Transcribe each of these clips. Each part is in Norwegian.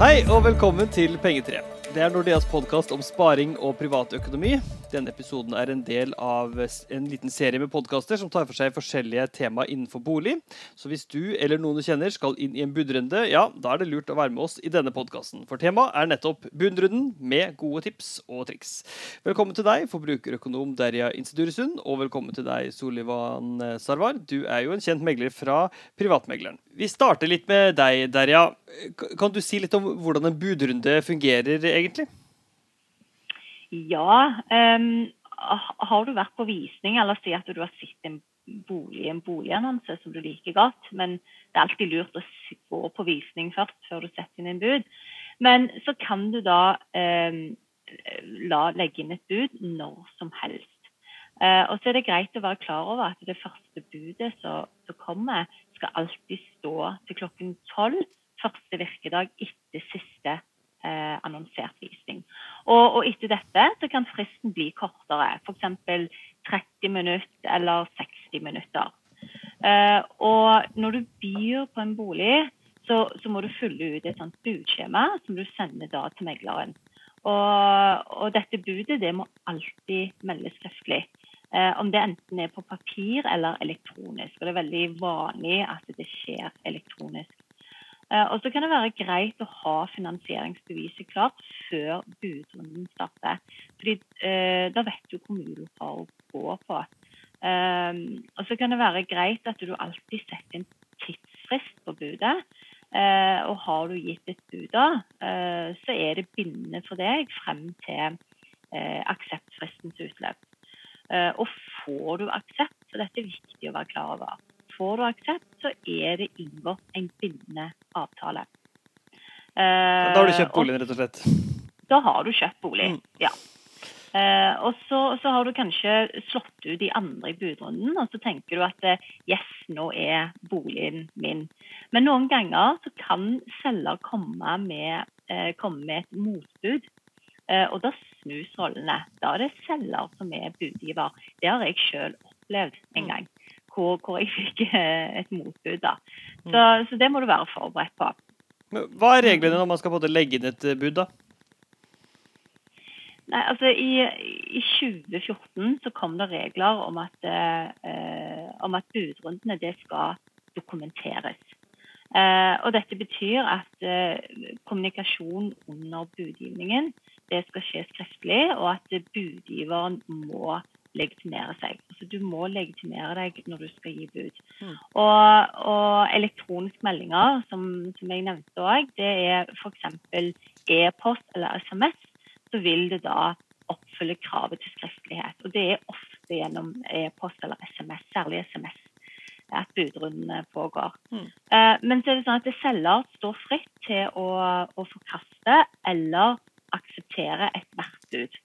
Hei og velkommen til Pengetre. Det er Nordeas podkast om sparing og privatøkonomi. Denne episoden er en del av en liten serie med podkaster som tar for seg forskjellige tema innenfor bolig. Så hvis du eller noen du kjenner skal inn i en budrunde, ja, da er det lurt å være med oss i denne podkasten. For temaet er nettopp budrunden med gode tips og triks. Velkommen til deg, forbrukerøkonom Derja Insiduresund, og velkommen til deg, Solivan Sarwar. Du er jo en kjent megler fra Privatmegleren. Vi starter litt med deg, Derja. Kan du si litt om hvordan en budrunde fungerer, egentlig? Ja. Um, har du vært på visning, eller si at du har sett en bolig, en boligannonse som du liker godt, men det er alltid lurt å gå på visning først før du setter inn en bud. Men så kan du da um, la legge inn et bud når som helst. Uh, og så er det greit å være klar over at det første budet som kommer, skal alltid stå til klokken tolv første virkedag etter siste eh, annonsert visning. Og, og, etter dette så kan fristen bli kortere, f.eks. 30 minutter eller 60 minutter. Eh, og når du byr på en bolig, så, så, må du fylle ut et sånt budskjema som du sender da til megleren. Og, og dette budet det må alltid meldes skriftlig. Eh, om det enten er på papir eller elektronisk. Og det er veldig vanlig at det skjer elektronisk. Eh, og så kan det være greit å ha finansieringsbeviset klart før budrunden starter. Fordi eh, da vet du hvor mye du har å gå på. Eh, og så kan det være greit at du alltid setter en tidsfrist på budet. Eh, og har du gitt et bud da, eh, så er det bindende for deg frem til eh, akseptfristens utløp. og får du aksept, så dette er viktig å være klar over Får du aksept, så er det inngått en bindende avtale. da har du kjøpt boligen, rett og slett? Da har du kjøpt bolig, mm. ja. Uh, og så, så, har du kanskje slått ut de andre i budrunden, og så tenker du at uh, yes, nå er boligen min. Men noen ganger så kan selger komme med, uh, komme med et motbud. og da snus rollene. Da er det selger som er budgiver. Det har jeg sjøl opplevd en mm. gang hvor, hvor jeg fikk eh, et motbud. da. Mm. Så, så, det må du være forberedt på. Men hva er reglene når man skal både legge inn et eh, bud, da? Nei, altså I, i 2014 så kom det regler om at, eh, om at budrundene det skal dokumenteres. Eh, og Dette betyr at eh, kommunikasjon under budgivningen det skal skje skriftlig, og at budgiveren må legitimere seg. Altså, du må legitimere deg når du skal gi bud. Mm. Og, og elektroniske meldinger, som, som jeg nevnte òg, det er f.eks. e-post eller SMS. Så vil det da oppfylle kravet til skriftlighet. Og det er ofte gjennom e-post eller SMS, særlig SMS at budrundene pågår. Mm. Eh, men så er det sånn at det selger står fritt til å, å forkaste eller akseptere ethvert bud.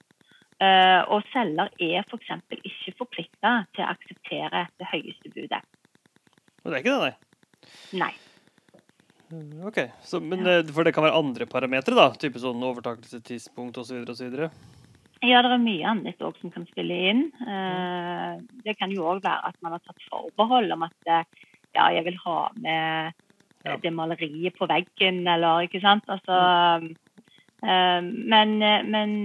Uh, og selger er f.eks. Ikke forplikta til å akseptere det høyeste budet. Og det er ikke det, nei? Nei. Mm, OK. Så, men, ja. For det kan være andre parametere, da? Type sånn overtakelsestidspunkt osv. Ja, det er mye annet òg som kan spille inn. Uh, det kan jo òg være at man har tatt forbehold om at ja, jeg vil ha med ja. det maleriet på veggen, eller ikke sant. Altså, mm. men, men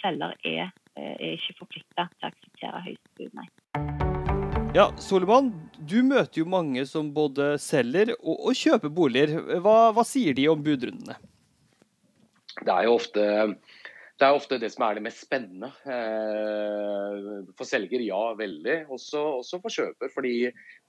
selger er, eh, er ikke forplikta til å akseptere høyeste bud, nei. Ja, Soleman, du møter jo mange som både selger og, og kjøper boliger. Hva, hva, sier de om budrundene? Det er jo ofte det er ofte det som er det mest spennende. Eh, for selger, ja, veldig. Også, også for kjøper. Fordi,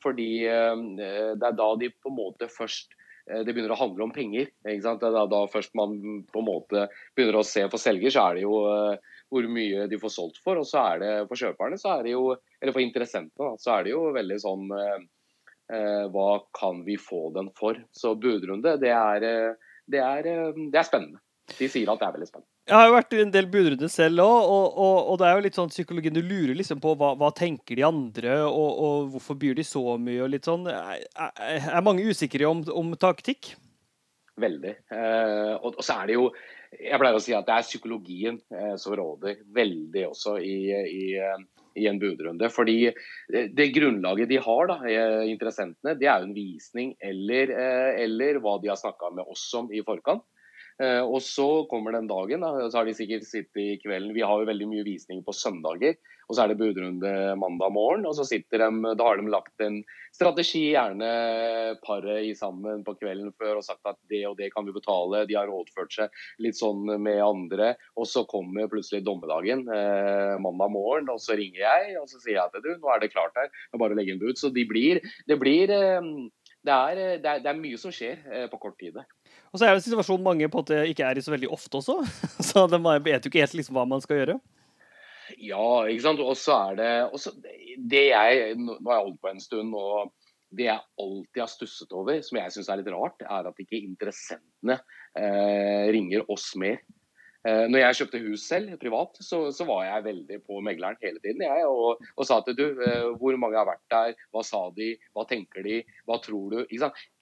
fordi, eh, det er da de på en måte først det begynner å handle om penger. er da først man på en måte begynner å se for selger, så er det jo uh, hvor mye de får solgt for. Og så er det for kjøperne, er det jo, eller for interessentene, så er det jo veldig sånn uh, uh, Hva kan vi få den for? Så budrunde, det er, det er, det er spennende. De sier at det er veldig spennende. Jeg har jo vært i en del budrunder selv òg, og, og, og, det er jo litt sånn psykologien du lurer liksom på hva, hva tenker de andre, og, og, hvorfor byr de så mye, og litt sånn. Er, er mange usikre om, om taktikk? Veldig. Eh, og, så er det jo Jeg pleier å si at det er psykologien eh, som råder veldig også i, i, i en budrunde. Fordi det grunnlaget de har, da, interessentene, det er jo en visning eller, eller hva de har snakka med oss om i forkant. Eh, og så kommer den dagen, da, så har de sikkert sittet i kvelden. Vi har jo veldig mye visninger på søndager. Og så er det budrunde mandag morgen. Og så sitter de, da har de lagt en strategi, gjerne paret i sammen på kvelden før og sagt at det og det kan vi betale. De har rådført seg litt sånn med andre. Og så kommer plutselig dommedagen eh, mandag morgen, og så ringer jeg og så sier jeg til du, nå er det klart her, det er bare å legge inn bud. Så de blir, det blir eh, det er, det, er, det er, mye som skjer på kort tid. Og så er det en situasjon mange på at det ikke er i så veldig ofte også. Så de vet jo ikke helt liksom hva man skal gjøre. Ja, ikke sant. Og så er det også, det jeg, Nå har jeg holdt på en stund, og det jeg alltid har stusset over, som jeg syns er litt rart, er at ikke interessentene eh, ringer oss mer. Eh, når jeg kjøpte hus selv, privat, så, så, var jeg veldig på megleren hele tiden. Jeg, og, og, sa til du, eh, hvor mange har vært der, hva sa de, hva tenker de, hva tror du?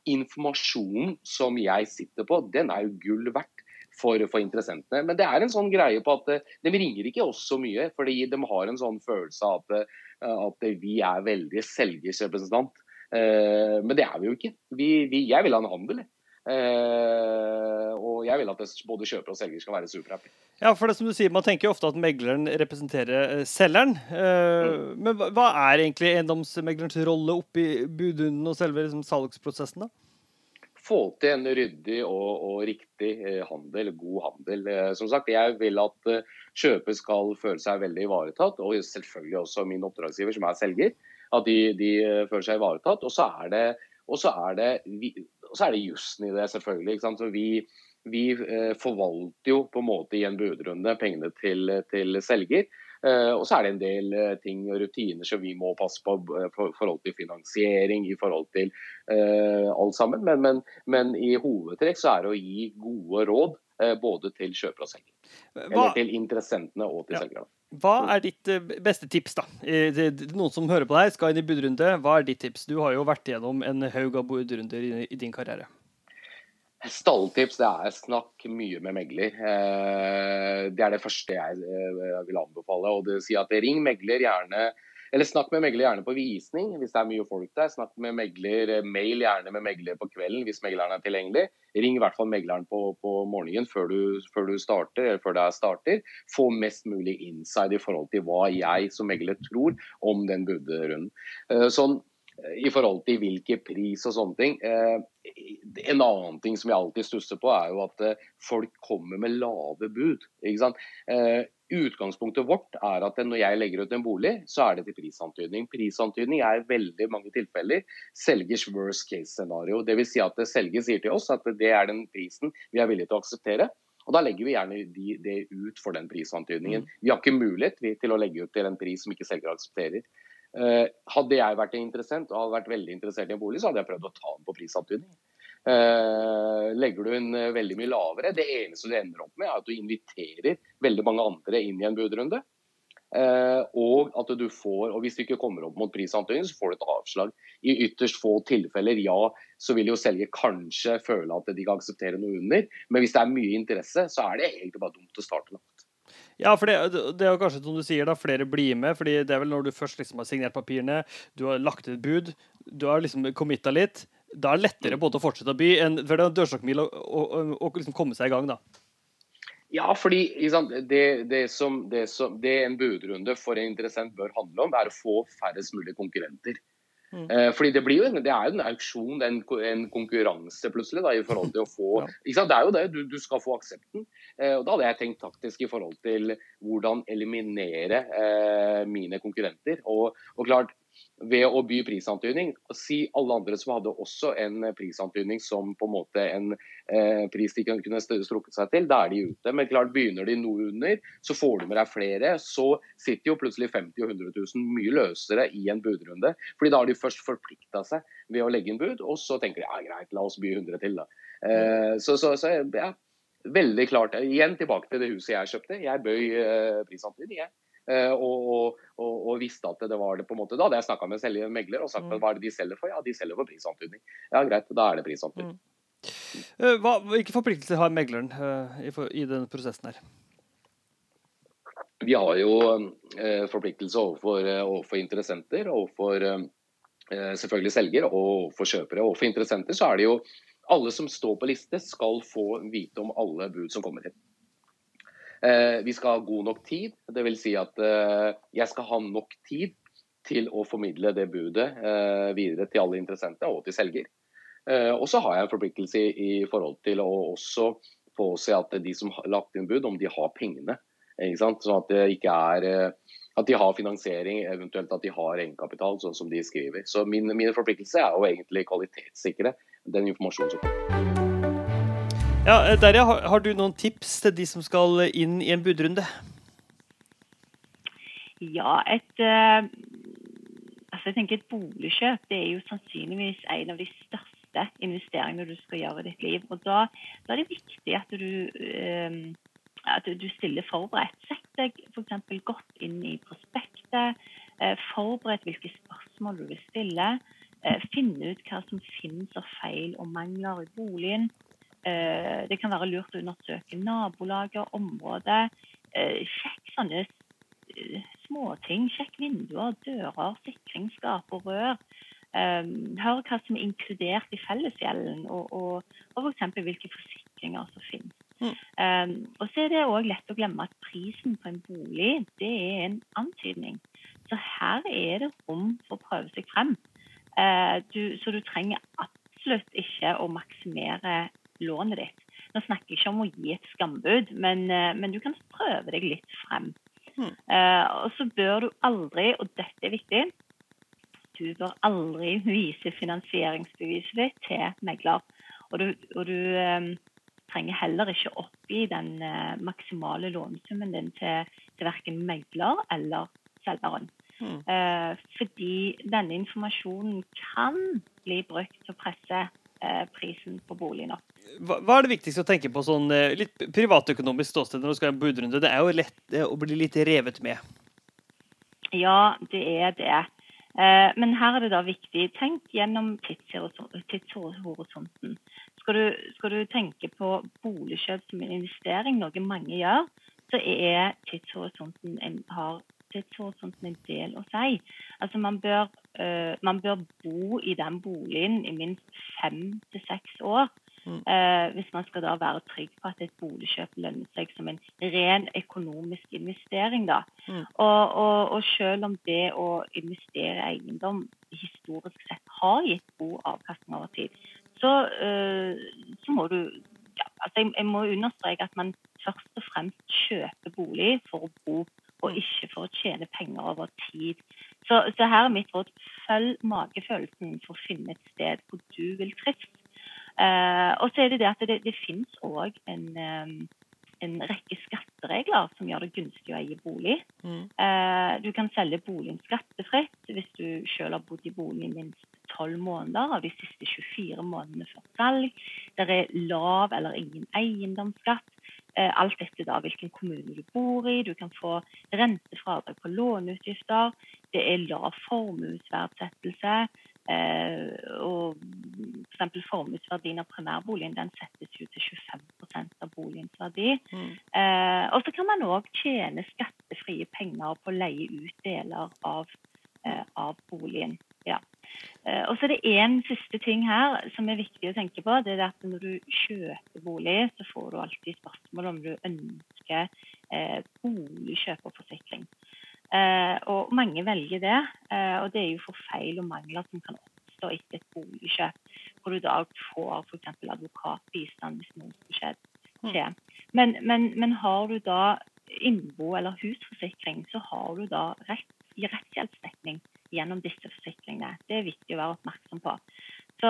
Informasjonen som jeg sitter på, den er jo gull verdt. For, for, interessentene. Men det er en sånn greie på at eh, de ringer ikke oss så mye, fordi de har en sånn følelse av at, at vi er veldig selgers representant. Men det er vi jo ikke. Vi, vi, jeg vil ha en handel. Uh, og jeg vil at både kjøper og selger skal være superhappy. Ja, for det som du sier, Man tenker jo ofte at megleren representerer uh, selgeren. Eh, mm. Men hva er egentlig eiendomsmeglerens rolle oppi budrunden og selve liksom, salgsprosessen? da? Få til en ryddig og, og riktig handel, god handel. som sagt, Jeg vil at kjøper skal føle seg veldig ivaretatt, og selvfølgelig også min oppdragsgiver, som er selger. At de, de føler seg ivaretatt. Og så er det, og så er det og så er det jussen i det, selvfølgelig. Så vi, vi eh, forvalter jo på en måte i en budrunde pengene til, til selger. Uh, og så er det en del uh, ting og rutiner som vi må passe på i for, forhold til finansiering, i forhold til uh, alt sammen. Men, men, men, i hovedtrekk så er det å gi gode råd både til kjøper og selger. Hva? Eller til interessentene og til ja. selgerne. Hva er ditt beste tips, da? Noen som hører på deg, skal inn i budrunde. Hva er ditt tips? Du har jo vært gjennom en haug av budrunder i, din karriere. Stalltips det er snakk mye med megler. Eh, det er det første jeg eh, vil anbefale. Og det sier at ring megler gjerne eller snakk med megler gjerne på visning hvis det er mye folk der. Snakk med megler, eh, mail gjerne med megler på kvelden hvis megleren er tilgjengelig. Ring i hvert fall megleren på, på morgenen før du, før du, starter, eller før det er starter. Få mest mulig inside i forhold til hva jeg som megler tror om den budrunden. Sånn, i forhold til hvilken pris og sånne ting. Eh, en annen ting som jeg alltid stusser på, er jo at eh, folk kommer med lave bud. ikke sant? Eh, utgangspunktet vårt er at når jeg legger ut en bolig, så er det til prisantydning. Prisantydning er i veldig mange tilfeller selgers worst case scenario. Dvs. Si at selger sier til oss at det er den prisen vi er villige til å akseptere. Og Da legger vi gjerne de, det ut for den prisantydningen. Mm. Vi har ikke mulighet til å legge ut til en pris som ikke selger aksepterer. Uh, hadde jeg vært interessent og hadde vært veldig interessert i en bolig, så hadde jeg prøvd å ta den på prisantydning. Uh, legger du den uh, veldig mye lavere, det eneste du ender opp med, er at du inviterer veldig mange andre inn i en budrunde. og at du får, og hvis du ikke kommer opp mot prisantydning, så får du et avslag. I ytterst få tilfeller, ja, så vil jo selger kanskje føle at de kan akseptere noe under. Men hvis det er mye interesse, så er det egentlig bare dumt å starte lavt. Ja, for det, det, er jo kanskje som du sier, da, flere blir med. fordi det er vel når du først liksom har signert papirene, du har lagt et bud, du har liksom committa litt. Da er det lettere både å fortsette å by enn for det er dørstokkmil å, å, å, liksom komme seg i gang, da. Ja, fordi det, det, som, det, som, det en budrunde for en interessent bør handle om, er å få færrest mulig konkurrenter. Mm. Eh, fordi Det blir jo det er jo en auksjon, en, en konkurranse plutselig. da, i forhold til å få, ja. Det er jo det, du, du skal få aksepten. Eh, og Da hadde jeg tenkt taktisk i forhold til hvordan eliminere eh, mine konkurrenter. Og, og klart, ved å by prisantydning. Si alle andre som hadde også en prisantydning som på en måte en eh, pris de kunne strukket seg til, da er de ute. Men klart begynner de noe under, så får du med deg flere. Så sitter jo plutselig 50 og 100 000 mye løsere i en budrunde. fordi da har de først forplikta seg ved å legge inn bud, og så tenker de ja greit, la oss by 100 til, da. Eh, så, så, så ja, veldig klart. Igjen tilbake til det huset jeg kjøpte. Jeg bøy eh, prisantydning, jeg. Eh, og, og, og, visste at det var det på en måte. Da hadde jeg snakka med selger, megler og sagt mm. hva er det de selger for? Ja, de selger for prisantydning. Ja, greit, da er det prisantydning. Mm. Eh, hva, hvilke forpliktelser har megleren uh, i, i denne prosessen her? vi har jo eh, forpliktelse overfor, eh, overfor interessenter, overfor eh, selvfølgelig selger og overfor kjøpere. Overfor interessenter så er det jo alle som står på liste, skal få vite om alle bud som kommer inn. Eh, vi skal ha god nok tid, dvs. Si at eh, jeg skal ha nok tid til å formidle det budet eh, videre til alle interessenter og til selger. Og så har jeg en forpliktelse i, forhold til å også påse at de som har lagt inn bud, om de har pengene Sånn at det ikke er at de har finansiering, eventuelt at de har egenkapital, sånn som de skriver. Så min, min forpliktelse er jo egentlig kvalitetssikre den informasjonen som kommer. Ja, eh, Derja, har, har, du noen tips til de som skal inn i en budrunde? Ja, et uh, altså jeg tenker et boligkjøp det er jo sannsynligvis en av de største investeringene du skal gjøre i ditt liv. Og Da, da er det viktig at du uh, at du stiller forberedt. Sett deg f.eks. godt inn i prospektet. Uh, forbered hvilke spørsmål du vil stille. Finne ut hva som finnes av feil og mangler i boligen. Eh, det kan være lurt å undersøke nabolaget, området. Sjekk sånne småting. Sjekk vinduer, dører, sikringsskap og rør. Hør hva som er inkludert i fellesgjelden, og, og, og f.eks. hvilke forsikringer som finnes. Mm. Um, og så er det òg lett å glemme at prisen på en bolig det er en antydning. Så her er det rom for å prøve seg frem. Uh, du, så du trenger absolutt ikke å maksimere lånet ditt. Nå snakker jeg ikke om å gi et skambud, men, uh, men du kan prøve deg litt frem. Mm. Uh, og så bør du aldri, og dette er viktig, du bør aldri vise finansieringsbeviset ditt til megler. Og du, og du um, trenger heller ikke oppgi den uh, maksimale lånesummen din til, til verken megler eller selgeren. Mm. Eh, fordi denne informasjonen kan bli brukt til å presse eh, prisen på boligen opp. Hva, hva, er det viktigste å tenke på sånn eh, litt privatøkonomisk ståsted når du skal ha en budrunde? Det er jo lett eh, å bli litt revet med. Ja, det er det. Eh, men her er det da viktig tenk gjennom tidshorisonten. Skal du, skal du tenke på boligkjøp som en investering, noe mange gjør, så er tidshorisonten en, har tidshorisonten en del å si. Altså man bør, man bør bo i den boligen i minst fem til seks år. Mm. Uh, hvis man skal da være trygg på at et boligkjøp lønner seg som en ren økonomisk investering. da. Mm. Og, og, og, selv om det å investere i eiendom historisk sett har gitt god avkastning over tid, så, uh, så må du ja, altså jeg, jeg, må understreke at man først og fremst kjøper bolig for å bo, og ikke for å tjene penger over tid. Så, så her er mitt råd følg magefølelsen for å finne et sted hvor du vil trives. Eh, og så er det det at det, det finnes òg en, um, en, rekke skatteregler som gjør det gunstig å eie bolig. Mm. Eh, du kan selge boligen skattefritt hvis du selv har bodd i boligen minst tolv måneder av de siste 24 månedene før salg. Det er lav eller ingen eiendomsskatt. Eh, alt dette da hvilken kommune du bor i. Du kan få rentefradrag på låneutgifter. Det er lav formuesverdsettelse. Eh, og f.eks. For formuesverdien av primærboligen den settes jo til 25% av boligens verdi. Mm. Eh, og så kan man òg tjene skattefrie penger på å leie ut deler av, av boligen. Ja. Eh, og så er det én siste ting her som er viktig å tenke på. det er at Når du kjøper bolig, så får du alltid spørsmål om du ønsker eh, boligkjøperforsikring. Eh, og mange velger det. Eh, og det er jo for feil og mangler som kan oppstå etter et boligkjøp. Hvor du da får f.eks. advokatbistand hvis noe skulle mm. Men, men, men har du da innbo- eller husforsikring, så har du da rett i rettshjelpsdekning gjennom disse forsikringene. Det er viktig å være oppmerksom på. Så,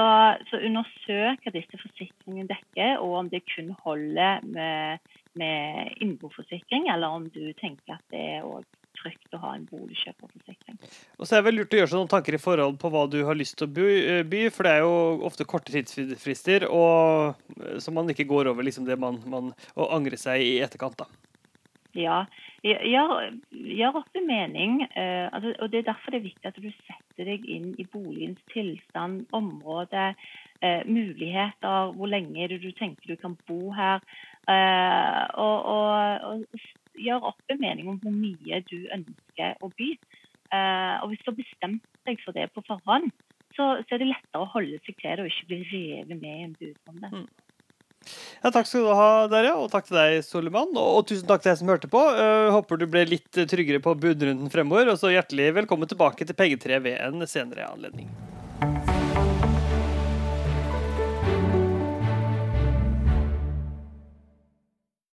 så undersøk hva disse forsikringene dekker, og om det kun holder med, med innboforsikring, eller om du tenker at det er òg trygt å ha en boligkjøperforsikring. Og så er det vel lurt å gjøre seg noen tanker i forhold på hva du har lyst til å by, for det er jo ofte korte tidsfrister, og, så man ikke går over liksom det man, man, og angrer seg i etterkant. da. Ja, gjør, gjør opp en mening. Eh, altså, og Det er derfor det er viktig at du setter deg inn i boligens tilstand, område, eh, muligheter. Hvor lenge er det du tenker du kan bo her? Eh, og, og, og gjør opp en mening om hvor mye du ønsker å by. Eh, og hvis du har bestemt deg for det på forhånd, så, så, er det lettere å holde seg til det og ikke bli revet med i en budrunde. Mm. Ja, takk skal du ha, Derja, og takk til deg, Soliman. Og, og tusen takk til deg som hørte på. Uh, håper du ble litt tryggere på budrunden fremover. Og så hjertelig velkommen tilbake til Pengetre ved en senere anledning.